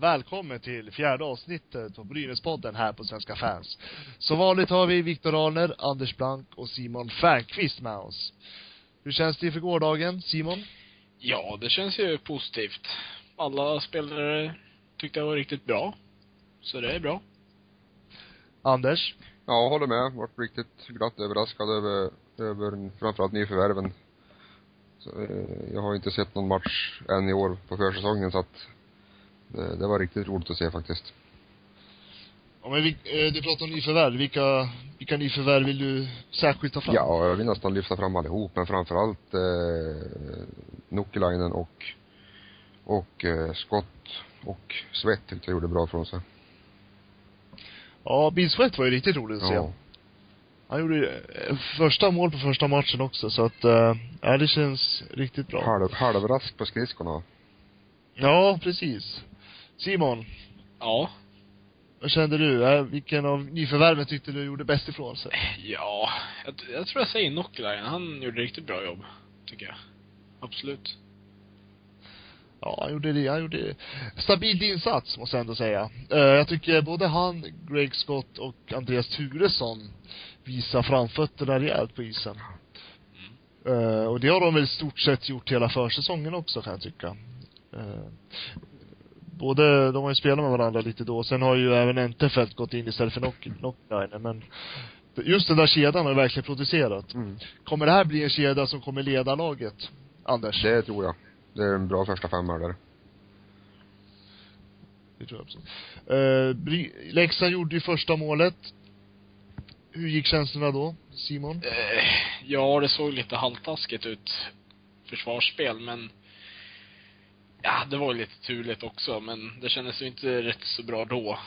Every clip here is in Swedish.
Välkommen till fjärde avsnittet av Brynäspodden här på Svenska fans. Som vanligt har vi Viktor Arner, Anders Blank och Simon Fernqvist med oss. Hur känns det för gårdagen, Simon? Ja, det känns ju positivt. Alla spelare tyckte jag var riktigt bra. Så det är bra. Anders? Ja, håller med. Vart riktigt glatt överraskad över, över framförallt nyförvärven. Så, eh, jag har inte sett någon match än i år på försäsongen så att det, det var riktigt roligt att se faktiskt. Ja, men vi, eh, du pratar om nyförvärv. Vilka, vilka nyförvärv vill du särskilt ta fram? Ja, jag vill nästan lyfta fram allihop, men framförallt eh, Nukkelainen och, och eh, Scott och Svett tyckte jag gjorde bra från sig. Ja, Bill Sweat var ju riktigt roligt att se. Ja. Han gjorde eh, första mål på första matchen också, så att, eh, ja det känns riktigt bra. Halv, halvrask på skridskorna. Ja, precis. Simon, Ja. vad kände du? Eh, Vilken av nyförvärven tyckte du gjorde bäst ifrån sig? Ja, jag, jag tror jag säger Nockelainen. Han gjorde riktigt bra jobb. Tycker jag. Absolut. Ja, han gjorde det, han gjorde stabil insats, måste jag ändå säga. Eh, jag tycker både han, Greg Scott och Andreas Turesson visar framfötterna rejält på isen. Eh, och det har de väl i stort sett gjort hela försäsongen också, kan jag tycka. Eh, både, de har ju spelat med varandra lite då, sen har ju även Entefelt gått in istället för Nock, Nockline, men just den där kedjan har verkligen producerat. Mm. Kommer det här bli en kedja som kommer leda laget, Anders? Det tror jag. Det är en bra första femma där. Det tror jag absolut. Uh, Bry- Leksand gjorde ju första målet. Hur gick känslorna då, Simon? Eh, ja, det såg lite halvtaskigt ut. Försvarsspel, men Ja, det var ju lite turligt också, men det kändes ju inte rätt så bra då.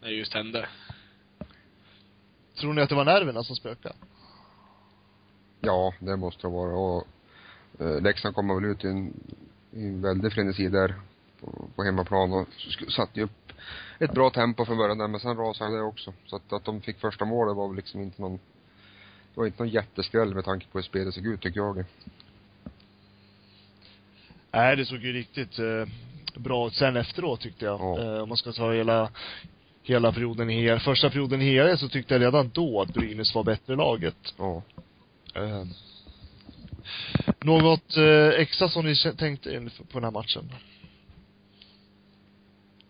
När det just hände. Tror ni att det var nerverna som spökade? Ja, det måste det vara. Och eh, Leksand kommer väl ut i en, i en väldig frenesi där på, på hemmaplan och satte ju upp ett bra tempo från början där, men sen rasade det också. Så att, att de fick första målet var väl liksom inte någon, det var inte någon jätteskräll med tanke på hur spelet såg ut, tycker jag. Nej, det såg ju riktigt eh, bra ut sen efteråt tyckte jag. Ja. Eh, om man ska ta hela, hela perioden i HR. Första perioden i HR så tyckte jag redan då att Brynäs var bättre laget. Ja. Eh, något eh, extra som ni tänkte på den här matchen?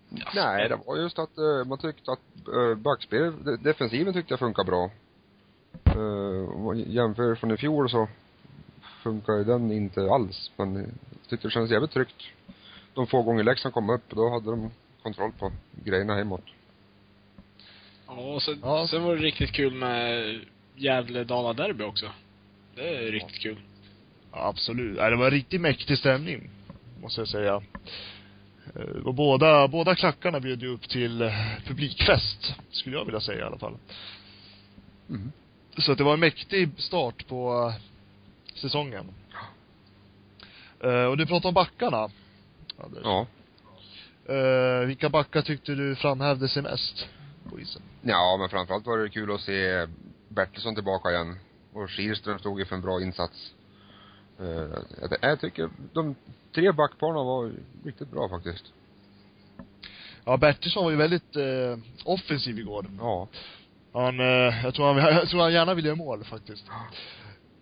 Ja, Nej, det var just att eh, man tyckte att uh, backspel, de- defensiven tyckte jag funkar bra. Uh, jämför från i fjol så funkar ju den inte alls. Men jag tyckte det kändes jävligt tryggt. De få gånger Leksand kom upp, då hade de kontroll på grejerna hemåt. Ja, och sen, Ja. sen var det riktigt kul med Gävle-Dala-derby också. Det är riktigt kul. Ja, absolut. Nej, det var en riktigt mäktig stämning, måste jag säga. Eh, Och båda, båda klackarna bjöd ju upp till eh, publikfest, skulle jag vilja säga i alla fall. Mm. Så att det var en mäktig start på säsongen. Eh, Och du pratade om backarna. Anders. Ja. Eh, vilka backar tyckte du framhävde sig mest på isen? Ja, men framförallt var det kul att se Bertilsson tillbaka igen. Och Kihlström stod ju för en bra insats. Uh, jag, jag tycker de tre backparna var riktigt bra faktiskt. Ja, Bertilsson var ju väldigt eh, offensiv igår. Ja. Han, jag tror han, jag tror han gärna vill göra mål faktiskt.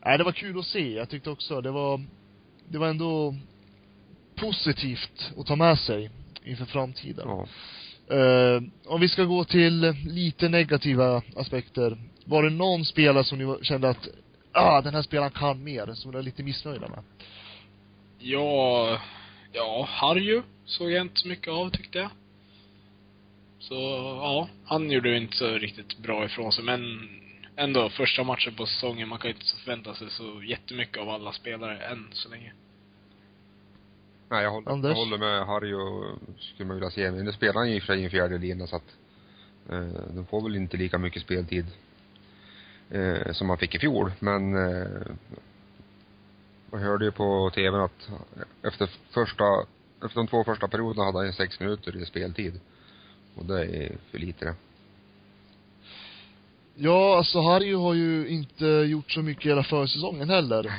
Nej, det var kul att se. Jag tyckte också det var, det var ändå positivt att ta med sig inför framtiden. Ja. Eh, om vi ska gå till lite negativa aspekter. Var det någon spelare som ni kände att, ah, den här spelaren kan mer, som ni var lite missnöjda med? Ja, ja, Harju såg jag inte så mycket av tyckte jag. Så, ja, han gjorde ju inte så riktigt bra ifrån sig, men ändå, första matchen på säsongen, man kan ju inte förvänta sig så jättemycket av alla spelare än så länge. Nej, jag håller, Anders? jag håller med Harry och skulle man vilja se. Men nu spelar han ju i och för sig i en fjärde lina så att eh, de får väl inte lika mycket speltid eh, som man fick i fjol. Men eh, jag hörde ju på tvn att efter första, efter de två första perioderna hade han sex minuter i speltid. Och det är för lite det. Ja, alltså Harry har ju inte gjort så mycket hela försäsongen heller.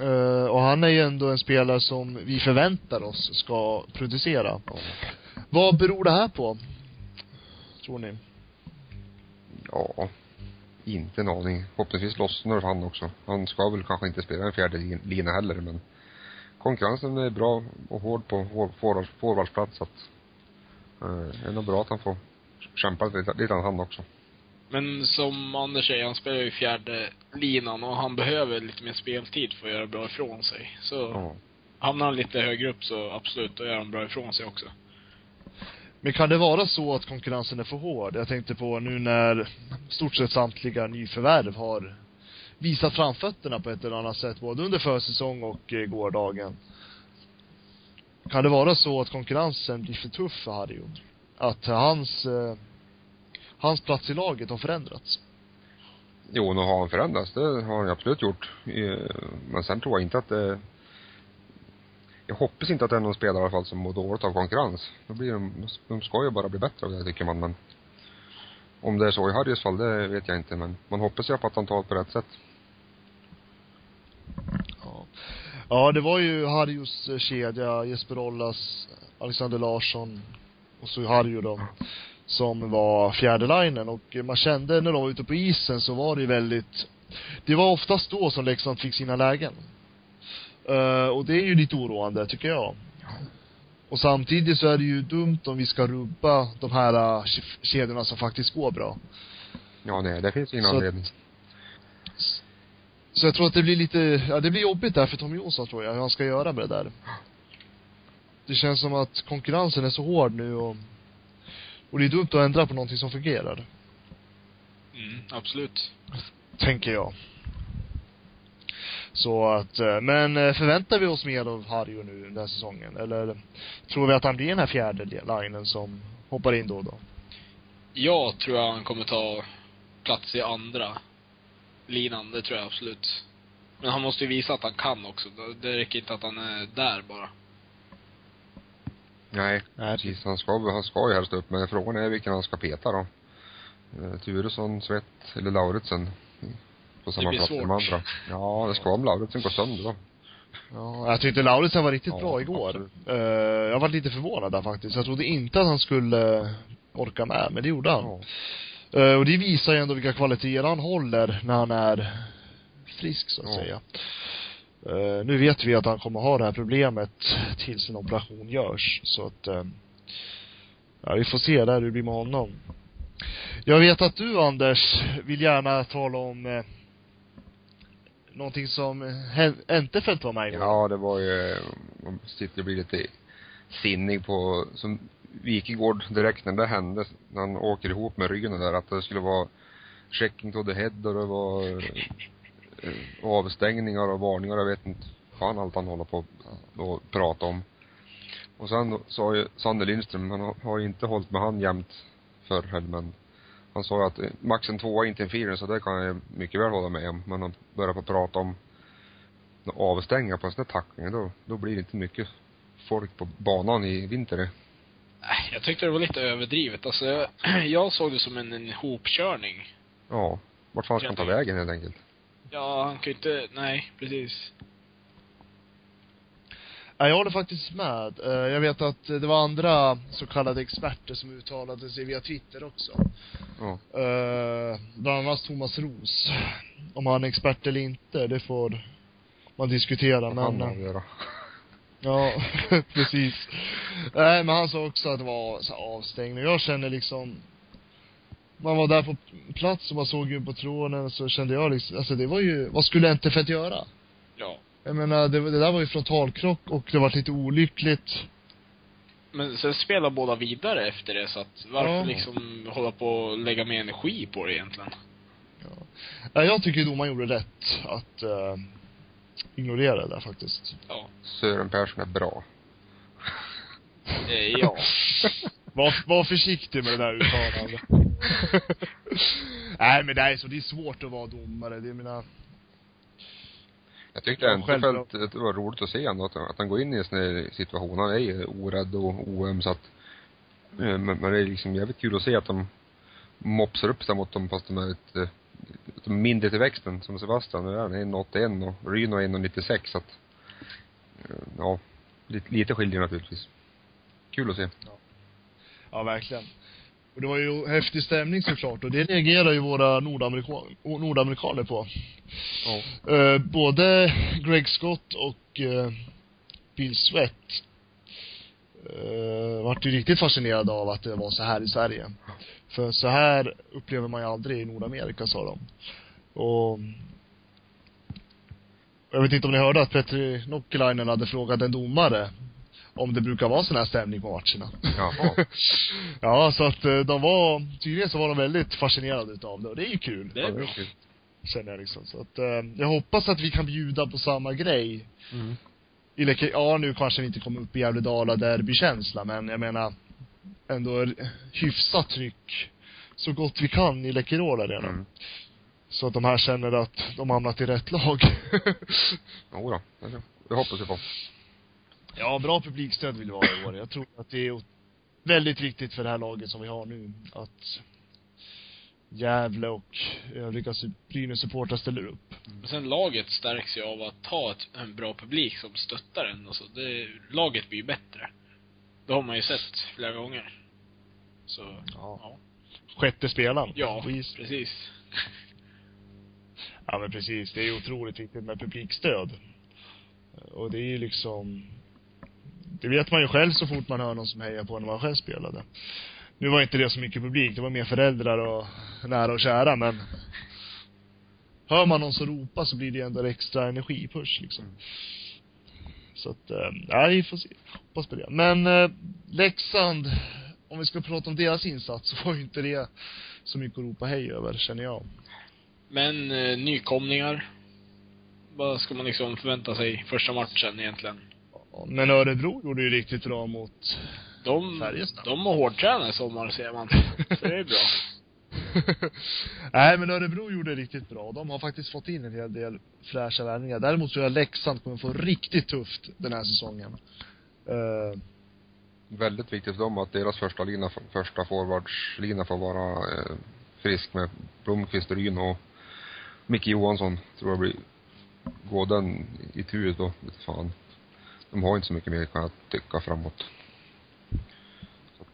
Eh, och han är ju ändå en spelare som vi förväntar oss ska producera. Ja. Vad beror det här på? Tror ni? Ja, inte en aning. Förhoppningsvis lossnar han också. Han ska väl kanske inte spela en fjärde lina heller, men konkurrensen är bra och hård på forwardsplats, så att eh, det är nog bra att han får kämpa lite, lite han också. Men som Anders säger, han spelar ju fjärde linan och han behöver lite mer speltid för att göra bra ifrån sig. Så Ja. hamnar han lite högre upp så absolut, då gör han bra ifrån sig också. Men kan det vara så att konkurrensen är för hård? Jag tänkte på nu när stort sett samtliga nyförvärv har visat framfötterna på ett eller annat sätt, både under försäsong och eh, gårdagen. Kan det vara så att konkurrensen blir för tuff för Harry? Att hans, eh, hans plats i laget har förändrats? Jo, nu har han förändrats. Det har han absolut gjort. Men sen tror jag inte att det jag hoppas inte att det är någon spelare i alla fall som mår dåligt av konkurrens. Då blir de, de ska ju bara bli bättre av det tycker man, men om det är så i Harrys fall, det vet jag inte, men man hoppas ju på att han tar det på rätt sätt. Ja. Ja, det var ju Harjos eh, kedja, Jesper Ollas, Alexander Larsson och så Harjo då, som var fjärde linen och man kände när de var ute på isen så var det väldigt, det var oftast då som Leksand fick sina lägen. Eh, och det är ju lite oroande, tycker jag. Och samtidigt så är det ju dumt om vi ska rubba de här ke- kedjorna som faktiskt går bra. Ja, nej, det finns ingen Så- anledning. Så jag tror att det blir lite, ja det blir jobbigt där för Tom Jonsson tror jag, hur han ska göra med det där. Det känns som att konkurrensen är så hård nu och, och det är dumt att ändra på någonting som fungerar. Mm, absolut. Tänker jag. Så att, eh, men eh, förväntar vi oss mer av Harjo nu den här säsongen? Eller tror vi att han blir den här fjärde linen som hoppar in då och då? Jag tror jag han kommer ta plats i andra linan, det tror jag absolut. Men han måste ju visa att han kan också. Det- Det räcker inte att han är där bara. Nej, Nej. precis. Han ska, han ska ju helst upp, men frågan är vilken han ska peta då. Eh, Turesson, Svett eller Lauritsen. På samma plats som de andra. Ja, det ska vara om Lauritsen går sönder då. Ja, jag tyckte Lauritsen var riktigt Ja, bra igår. Eh, jag var lite förvånad där faktiskt. Jag trodde inte att han skulle orka med, men det gjorde han. Ja. Eh, och det visar ju ändå vilka kvaliteter han håller när han är frisk, så att Ja. säga. Uh, nu vet vi att han kommer ha det här problemet tills en operation görs, så att eh, ja, vi får se där hur det blir med honom. Jag vet att du, Anders, vill gärna tala om eh, någonting som Entefelt var med i. Ja, det var ju, man sitter och blir lite sinnig på, som Wikegård direkt när det hände, när han åker ihop med ryggen där, att det skulle vara checking to the head och det var avstängningar och varningar, jag vet inte fan allt han håller på och prata om. Och sen sa ju Sander Lindström, han har- ju inte hållit med han jämt förr heller, men han sa ju att eh, max en tvåa inte en fyra, så det kan jag mycket väl hålla med om. Men han börjar på prata om avstänga på en sån där tackling, då, då blir det inte mycket folk på banan i vinter. Jag tyckte det var lite överdrivet. Alltså, jag, jag såg det som en, en hopkörning. Ja. Vart fan ska han ta vägen helt enkelt? Ja, han kan ju inte, nej, precis. Ja, jag håller faktiskt med. Eh, Jag vet att det var andra så kallade experter som uttalade sig via Twitter också. Ja. Eh, Bland annat Thomas Ros. Om han är expert eller inte, det får man diskutera, Vad men... han avgöra. Ja, precis. Nej, men han sa också att det var så avstängning. Jag känner liksom, man var där på plats och man såg ju på tråden så kände jag liksom, alltså det var ju, vad skulle Entefelt göra? Ja. Jag menar, det, det där var ju frontalkrock och det var lite olyckligt. Men sen spelar båda vidare efter det, så att varför Ja. liksom hålla på och lägga mer energi på det egentligen? Ja, jag tycker domaren gjorde rätt att eh, ignorera det där faktiskt. Ja. Sören Persson är bra. Eh, ja. Var, var försiktig med det där uttalandet. Nej men det är så, det är svårt att vara domare, det är mina, Jag tyckte Ja, inte självklart. att det var roligt att se honom, att, att han går in i en sån här situation. Han är ju orädd och oöm så att, eh, men, men det är liksom jävligt kul att se att de mopsar upp sig mot dem fast de är ett, eh, de mindre till växten. Som Sebastian, nu är han 1,81 och Ryno är 1,96 så att, eh, ja, lite, lite skiljer naturligtvis. Kul att se. Ja, verkligen. Och det var ju häftig stämning såklart och det reagerar ju våra nordamerika- nordamerikaner på. Ja. Eh, både Greg Scott och eh, Bill Sweat eh, vart ju riktigt fascinerade av att det var så här i Sverige. För så här upplever man ju aldrig i Nordamerika, sa de. Och jag vet inte om ni hörde att Petri Nokkelainen hade frågat en domare om det brukar vara sån här stämning på matcherna. Jaha. ja, så att eh, de var, tydligen så var de väldigt fascinerade utav det och det är ju kul. Det är bra. kul. Känner jag liksom. Så att, eh, jag hoppas att vi kan bjuda på samma grej. Mm. I Leke, ja nu kanske vi inte kommer upp i Gävle-Dala derbykänsla, men jag menar ändå hyfsat tryck så gott vi kan i Läkerol Arena. Mm. Så att de här känner att de hamnat i rätt lag. Jo då, det, hoppas vi på. Ja, bra publikstöd vill vi ha i år. Jag tror att det är väldigt viktigt för det här laget som vi har nu att Gävle och övriga su- Brynäs-supportrar ställer upp. Men sen laget stärks ju av att ha ett, en bra publik som stöttar en och så. Det, laget blir ju bättre. Det har man ju sett flera gånger. Så, Ja. ja. Sjätte spelaren. Ja, precis. Ja men precis, det är ju otroligt viktigt med publikstöd. Och det är ju liksom, det vet man ju själv så fort man hör någon som hejar på när man själv spelade. Nu var inte det så mycket publik, det var mer föräldrar och nära och kära men Hör man någon som ropar så blir det ju ändå en extra energipush liksom. Så att, eh, ja vi får se. Hoppas på det. Men eh, Leksand, om vi ska prata om deras insats så var ju inte det så mycket att ropa hej över, känner jag. Men eh, nykomlingar. Vad ska man liksom förvänta sig första matchen egentligen? Men Örebro gjorde ju riktigt bra mot De, Färjestad. de har hårdtränat i sommar ser man. Så det är bra. Nej men Örebro gjorde det riktigt bra. De har faktiskt fått in en hel del fräscha värvningar. Däremot tror jag Leksand kommer få riktigt tufft den här säsongen. Eh, Väldigt viktigt för dem att deras första lina, första forwardslina får vara eh, frisk med Blomqvist, Ryn och Micke Johansson. Tror jag blir, går den i tur då, vet fan. De har inte så mycket mer kan jag tycka framåt.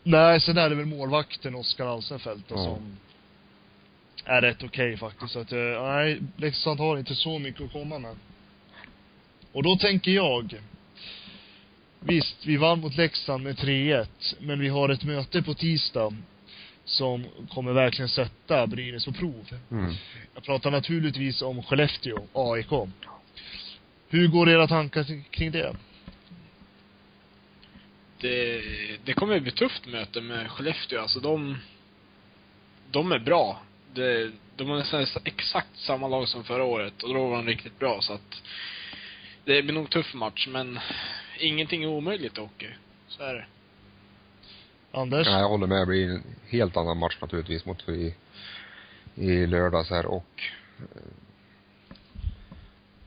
nej, sen är det väl målvakten Oskar Alsenfelt då, Ja. som är rätt okej faktiskt. Så att, eh, nej, Leksand har inte så mycket att komma med. Och då tänker jag, visst, vi vann mot Leksand med 3-1, men vi har ett möte på tisdag som kommer verkligen sätta Brynäs på prov. Mm. Jag pratar naturligtvis om Skellefteå, AIK. Hur går era tankar kring det? Det, det kommer att bli tufft möte med Skellefteå. Alltså de, de är bra. Det, de har nästan exakt samma lag som förra året och då var de riktigt bra så att det blir nog tuff match men ingenting är omöjligt Åke. Så är det. Anders? Ja, jag håller med. Det blir en helt annan match naturligtvis mot i, i lördags här och eh,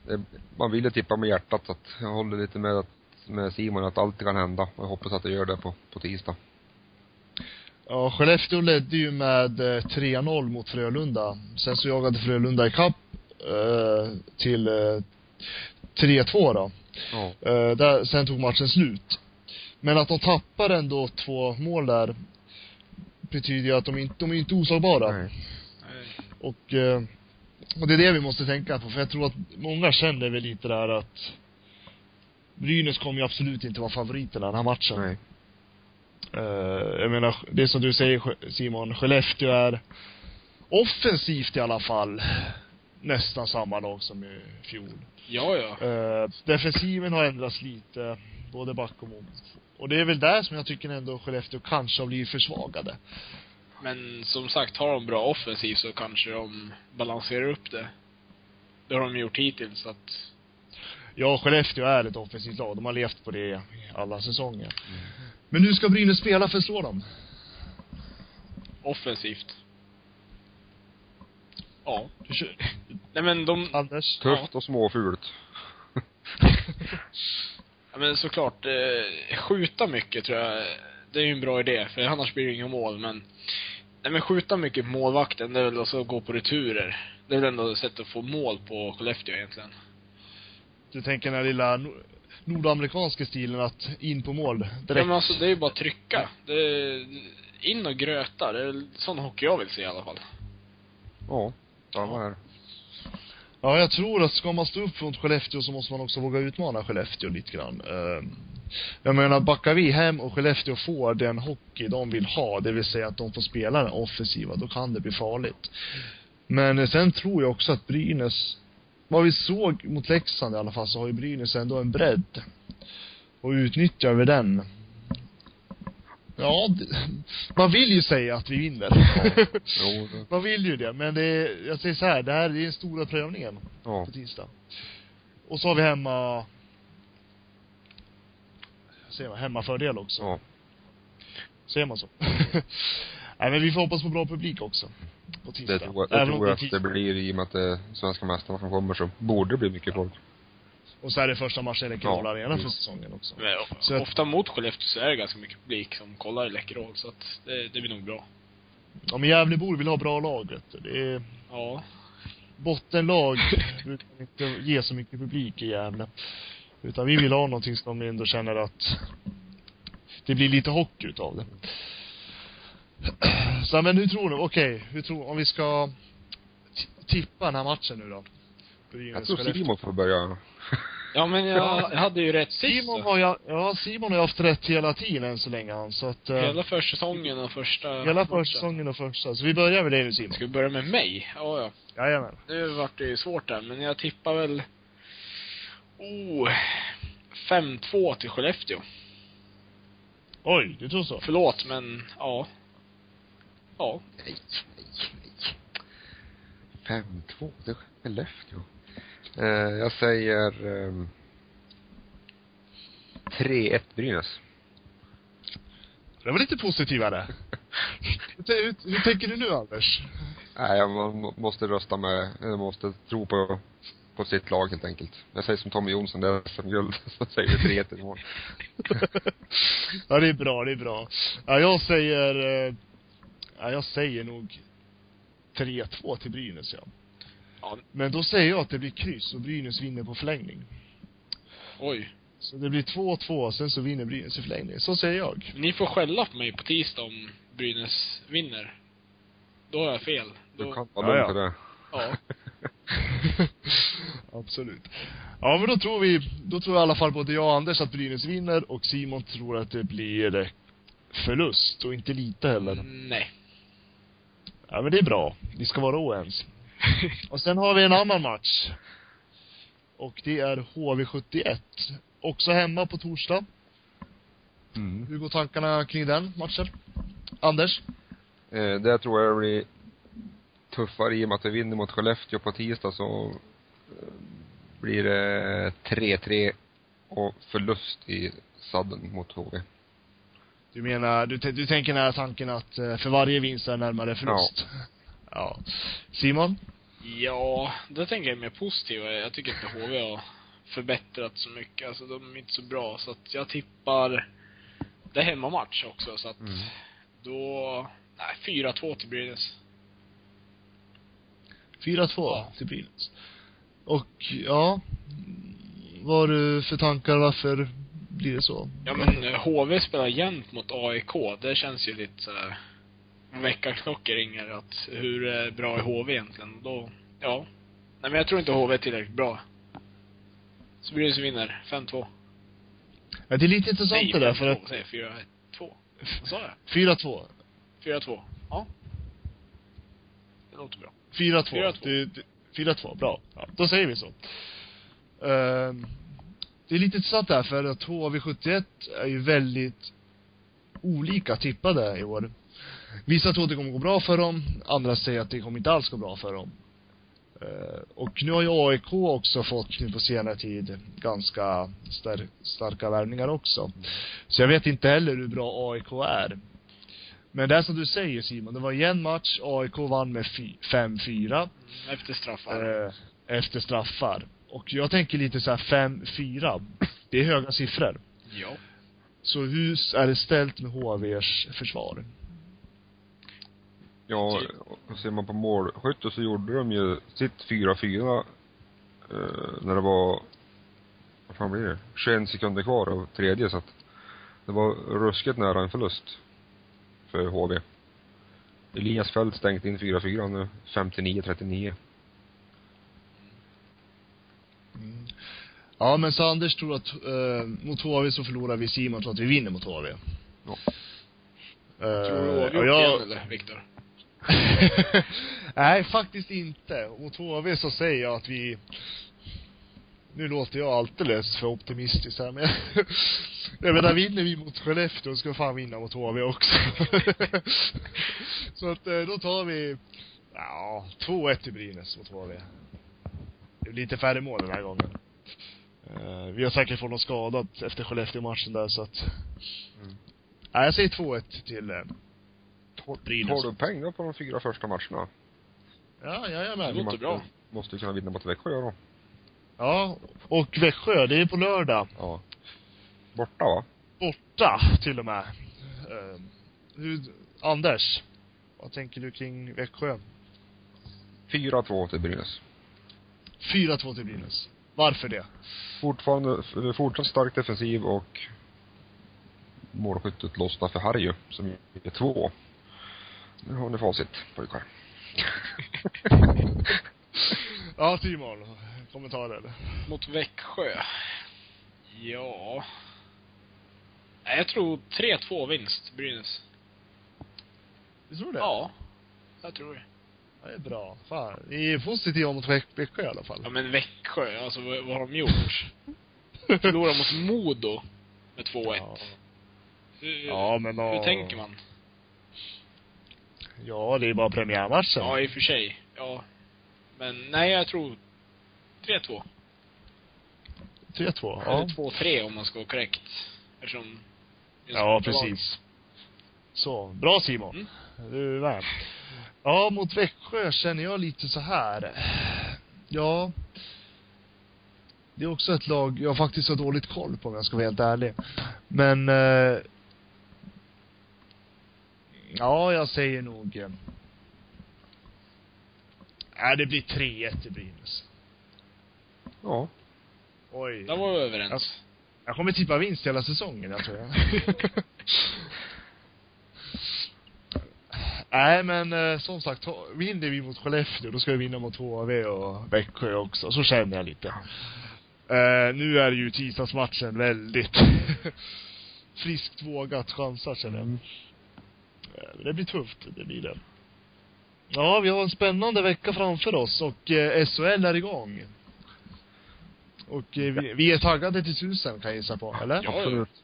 det, man ville tippa med hjärtat så att jag håller lite med, att- med Simon att allt kan hända och jag hoppas att det gör det på, på tisdag. Ja, Skellefteå ledde ju med eh, 3-0 mot Frölunda. Sen så jagade Frölunda ikapp eh, till eh, 3-2 då. Ja. Eh, där, sen tog matchen slut. Men att de tappar ändå två mål där betyder ju att de inte, de är inte oslagbara. Nej. Nej. Och, eh, och det är det vi måste tänka på, för jag tror att många känner väl lite där att Brynäs kommer ju absolut inte vara favoriterna den här matchen. Nej. Eh, jag menar, det som du säger Simon, Skellefteå är offensivt i alla fall nästan samma lag som i fjol. Ja, ja. Eh, defensiven har ändrats lite, både back och mål. Och det är väl där som jag tycker ändå Skellefteå kanske har blivit försvagade. Men som sagt, har de bra offensiv så kanske de balanserar upp det. Det har de gjort hittills så att Ja, Skellefteå är ett offensivt lag. De har levt på det i alla säsonger. Men hur ska Brynäs spela för att slå dem? offensivt. Ja. Nej men de, Anders? Tufft och småfult. ja, men såklart, eh, skjuta mycket tror jag, det är ju en bra idé, för annars blir det inga mål, men Nej men skjuta mycket på målvakten, det är väl alltså att gå på returer. Det är väl ändå ett sätt att få mål på Skellefteå egentligen. Du tänker den här lilla nor- nordamerikanska stilen att in på mål direkt? Ja men alltså det är ju bara att trycka. Det, in och gröta. Det är sån hockey jag vill se i alla fall. Ja, samma här. Ja, jag tror att ska man stå upp mot Skellefteå så måste man också våga utmana Skellefteå lite grann. Eh, Jag menar, backar vi hem och Skellefteå får den hockey de vill ha, det vill säga att de får spela den offensiva, då kan det bli farligt. Men sen tror jag också att Brynäs, vad vi såg mot Leksand i alla fall, så har ju Brynäs ändå en bredd. Och utnyttjar vi den, ja, man vill ju säga att vi vinner. Det, man vill ju det, men det är, jag säger så här, det här är den stora prövningen ja. på tisdag. Och så har vi hemma, säger man, hemmafördel också. Ja. Säger man så? Nej men vi får hoppas på bra publik också. På tisdag. Det tror jag, det tror jag att det blir i och med att det är svenska mästarna som kommer så borde det bli mycket folk. Och så är det första matchen i Läkerol Ja, Arena för just. säsongen också. Men Så att- ofta mot Skellefteå så är det ganska mycket publik som kollar i Läkerol, så att det, det blir nog bra. Ja men Gävlebor vill ha bra lag vet du. Det är Ja. bottenlag brukar inte ge så mycket publik i Gävle. Utan vi vill ha någonting som de ändå känner att det blir lite hockey utav det. Så men hur tror du, okej, hur tror, om vi ska tippa den här matchen nu då? Jag tror Simon får börja. Ja, men jag, jag hade ju rätt sist. Simon har ju, ja Simon har ju haft rätt hela tiden än så länge han, så att, eh, Hela försäsongen och första... hela försäsongen och första. Så vi börjar med dig nu Simon. Ska vi börja med mig? Ja, ja. Jajamän. Nu vart det ju svårt där, men jag tippar väl... Oh... 5-2 till Skellefteå. Oj, du tror så? Förlåt, men ja. Ja. Nej, nej, nej. 5-2, det är Skellefteå. Eh, jag säger ehm, 3-1 Brynäs. Det var lite positivare. hur, hur, tänker du nu Anders? Nej, jag må- må- måste rösta med, jag måste tro på, på sitt lag helt enkelt. Jag säger som Tommy Jonsson, det är SM-guld. Så säger vi 3-1 imorgon. ja, det är bra, det är bra. Ja, jag säger, eh, ja, jag säger nog 3-2 till Brynäs, ja. Ja. Men då säger jag att det blir kryss och Brynäs vinner på förlängning. Oj. Så det blir 2-2, sen så vinner Brynäs i förlängning. Så säger jag. Ni får skälla på mig på tisdag om Brynäs vinner. Då har jag fel. Då, Du kan vara Ja, lugn ja. för det. Ja. Absolut. Ja, men då tror vi, då tror i alla fall både jag och Anders att Brynäs vinner och Simon tror att det blir förlust och inte lite heller. Nej. Ja, men det är bra. Vi ska vara oense. Och sen har vi en annan match. Och det är HV71. Också hemma på torsdag. Mm. Hur går tankarna kring den matchen? Anders? Eh, det tror jag blir tuffare i och med att vi vinner mot Skellefteå på tisdag så eh, blir det 3-3 och förlust i sadden mot HV. Du menar, du, du tänker här tanken att eh, för varje vinst är närmare förlust? Ja. Simon? Ja, då tänker jag mer positiva. Jag tycker inte HV har förbättrat så mycket. Alltså de är inte så bra. Så att jag tippar, det är hemmamatch också så att Mm. då, nej 4-2 till Brynäs. 4-2 Ja. till Brynäs. Och, ja. Vad har du för tankar, varför blir det så? Ja men eh, HV spelar jämnt mot AIK. Det känns ju lite såhär, väckarklockor ringer att hur eh, bra är HV egentligen? Då, ja. Nej men jag tror inte HV är tillräckligt bra. Så Brynäs vinner 5-2. Ja, det är lite intressant Nej, det där för 5-2, att, jag 4-2. Vad sa jag? 4-2. 4-2. Ja. Det låter bra. 4-2. 4-2. Det- det- 4-2, bra. Ja, då säger vi så. Ehm, det är lite intressant där för att HV71 är ju väldigt olika tippade i år. Vissa tror att det kommer gå bra för dem, andra säger att det kommer inte alls gå bra för dem. Eh, och nu har ju AIK också fått nu på senare tid ganska star- starka värvningar också. Så jag vet inte heller hur bra AIK är. Men det är som du säger Simon, det var en match, AIK vann med fy- 5-4 Mm, Efter straffar. eh, efter straffar. Och jag tänker lite så här 5-4. Det är höga siffror. Ja. Så hur är det ställt med HVs försvar? Ja, och ser man på målskytte så gjorde de ju sitt 4-4 eh, när det var, vad fan blir det? 21 sekunder kvar av tredje så att det var ruskigt nära en förlust. för HV. Elias Fält stängt in 4-4 nu, 59-39. Mm. Ja, men så Anders tror att eh, mot HV så förlorar vi, Simon tror att vi vinner mot HV. Ja. Eh, Tror du oavgjort jag- igen eller, Viktor? Nej, faktiskt inte. Mot HV så säger jag att vi nu låter jag alldeles för optimistisk här, men jag menar, vinner vi mot Skellefteå ska vi fan vinna mot HV också. så att eh, då tar vi, ja, 2-1 till Brynäs mot HV. Det blir lite färre mål den här gången. Eh, vi har säkert fått något skadat efter Skellefteå-matchen där, så att Mm. Nej, jag säger 2-1 till eh, Brynäs. Tar du då på de fyra första matcherna? Ja, Det jajamän. låter bra. Måste ju kunna vinna mot Växjö då. Ja, och Växjö, det är på lördag. Ja. Borta va? Borta, till och med. Eh, hur, Anders, vad tänker du kring Växjö? 4-2 till Brynäs. 4-2 till Brynäs. Varför det? Fortfarande, fortsatt stark defensiv och målskyttet lossnar för Harju, som är två. Nu har ni facit, pojkar. Ja, Simon, kommentarer? Mot Växjö. Ja. Jag tror 3-2 vinst, Brynäs. Du tror det? Ja. Jag tror det. Det är bra. Fan, ni är positiva mot Väx- Växjö i alla fall. Ja men Växjö, alltså vad, vad har de gjort? Förlora mot Modo med 2-1. Ja. Hur, Ja, men hur då- tänker man? Ja, det är bara premiärmatchen. Ja, i och för sig. Ja. Men nej, jag tror 3-2. 3-2. Eller Ja. 2-3 om man ska vara korrekt. Eftersom... Ja, precis. Så, bra Simon. Mm. Du är med. Ja, mot Växjö känner jag lite så här. Ja. Det är också ett lag jag faktiskt har dåligt koll på om jag ska vara helt ärlig. Men eh, Ja, jag säger nog eh, Nej, det blir 3-1 till Brynäs. Ja. Oj. Där var vi överens. Jag kommer tippa vinst hela säsongen, jag tror jag. Nej, men eh, som sagt, vinner vi mot Skellefteå, då ska vi vinna mot HV och Växjö också. Så känner jag lite. Eh, nu är ju tisdagsmatchen väldigt friskt vågat chansa, känner jag. Mm. Eh, det blir tufft, det blir det. Ja, vi har en spännande vecka framför oss och eh, SHL är igång. Och vi, vi är taggade till tusen kan jag gissa på, eller? Ja, Absolut.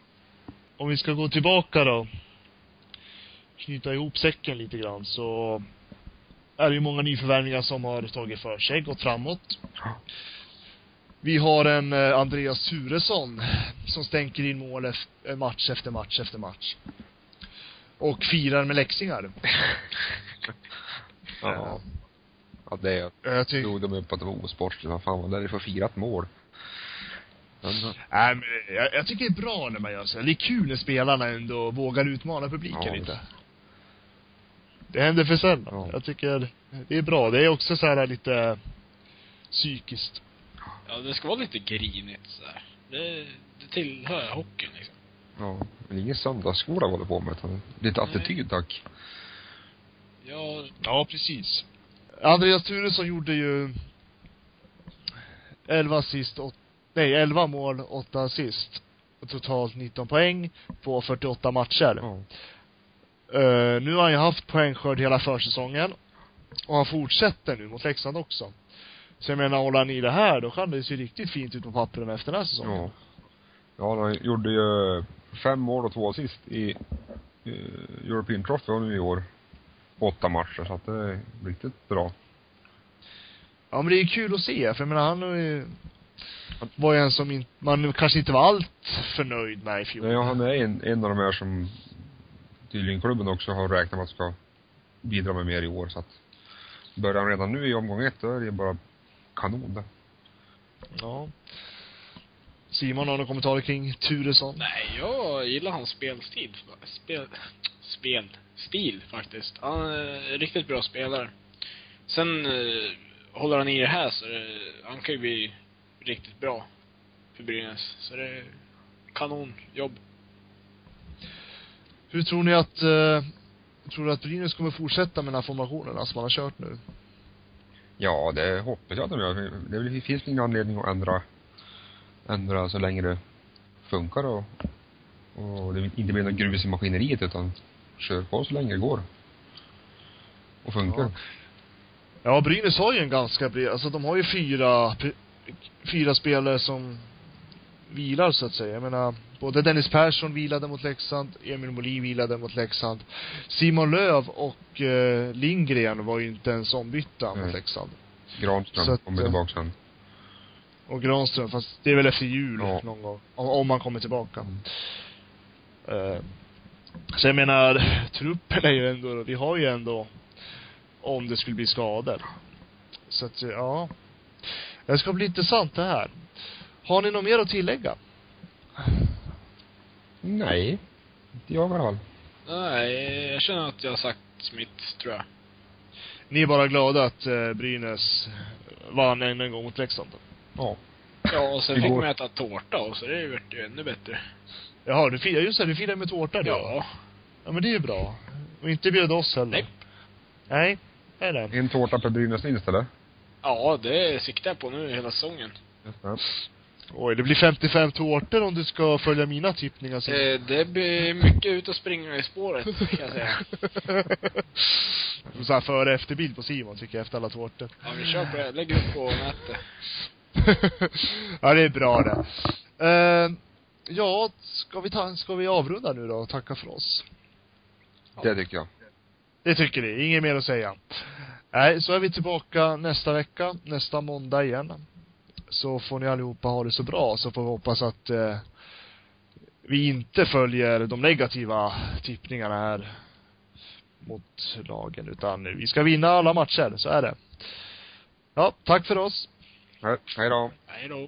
Om vi ska gå tillbaka då. Knyta ihop säcken lite grann så är det ju många nyförvärvningar som har tagit för sig, gått framåt. Vi har en eh, Andreas Turesson som stänker in mål efter, match efter match efter match. Och firar med läxingar. Ja. Ja, det Jag tycker, drog de upp att det var osportsligt. Vad fan var det för firat mål? Nej, men jag, jag tycker det är bra när man gör så. Det är kul när spelarna ändå vågar utmana publiken Ja, lite. Det händer för sällan. Ja. Jag tycker det är bra. Det är också så här lite psykiskt. Ja, det ska vara lite grinigt så här. Det, det tillhör hockeyn liksom. ja. Men ingen söndagsskola håller på med. utan Lite Nej. attityd tack. Ja, Ja, precis. Andreas Turesson gjorde ju 11 assist, åt, nej 11 mål, 8 assist. Totalt 19 poäng på 48 matcher. Ja. Eh, nu har han ju haft poängskörd hela försäsongen. Och han fortsätter nu mot Leksand också. Så jag menar, håller han i det här, då kan det se riktigt fint ut på pappren efter den här säsongen. Ja. Ja, han gjorde ju fem mål och två assist i eh, European Trophy nu i år. Åtta matcher, så att det är riktigt bra. Ja, men det är kul att se, för jag menar, han ju, var ju en som in, man kanske inte var allt för nöjd med i fjol. Nej, ja, han är en, en av de här som tydligen klubben också har räknat med att ska bidra med mer i år, så att börjar han redan nu i omgång ett, då är det bara kanon det. Ja. Simon, har du några kommentarer kring Turesson? nej, jag gillar hans spelstil. Spel, spelstil faktiskt. Han är en riktigt bra spelare. Sen eh, håller han i det här så det, han kan ju bli riktigt bra för Brynäs. Så det är kanonjobb. Hur tror ni att, eh, Tror du att Brynäs kommer fortsätta med den här formationerna som man har kört nu? Ja, det hoppas jag att de gör. Det det finns ingen anledning att ändra, ändra så länge det funkar och, och det inte blir något grus i maskineriet utan kör på så länge det går. Och funkar. Ja. Ja, Brynäs har ju en ganska bred, alltså de har ju fyra, fyra spelare som vilar så att säga. Jag menar, både Dennis Persson vilade mot Leksand, Emil Molin vilade mot Leksand. Simon Löv och eh, Lindgren var ju inte ens ombytta mot Nej. Leksand. Granström att, kommer eh, tillbaka sen. Och Granström, fast det är väl efter jul Ja. någon gång. Om, om han kommer tillbaka. Mm. Eh, så jag menar, truppen är ju ändå, vi har ju ändå, om det skulle bli skador. Så att, ja. Det ska bli intressant det här. Har ni något mer att tillägga? Nej. Inte jag i alla fall. Nej, jag känner att jag har sagt mitt, tror jag. Ni är bara glada att eh, Brynäs vann än en gång mot Leksand? Ja. Ja, och sen fick man äta tårta och så det vart ju ännu bättre. Jaha, du firar, just det, du firar med tårta du. Ja. Ja men det är ju bra. Och inte bjöd oss heller. Nej. Nej, det är det. En tårta per Brynäs-vinst eller? Ja, det siktar jag på nu hela säsongen. Just det. Oj, det blir 55 tårtor om du ska följa mina tippningar så. Eh, det blir mycket ut och springa i spåret, kan jag säga. så här före efterbild på Simon tycker jag efter alla tårtor. Ja, vi kör på det. Lägg upp på nätet. ja, det är bra det. Uh, ja, ska vi ta, ska vi avrunda nu då och tacka för oss? Det tycker jag. Det tycker ni, inget mer att säga. Nej, så är vi tillbaka nästa vecka, nästa måndag igen. Så får ni allihopa ha det så bra, så får vi hoppas att eh, vi inte följer de negativa tippningarna här mot lagen, utan vi ska vinna alla matcher, så är det. Ja, tack för oss. Hej, hej då. Hej då.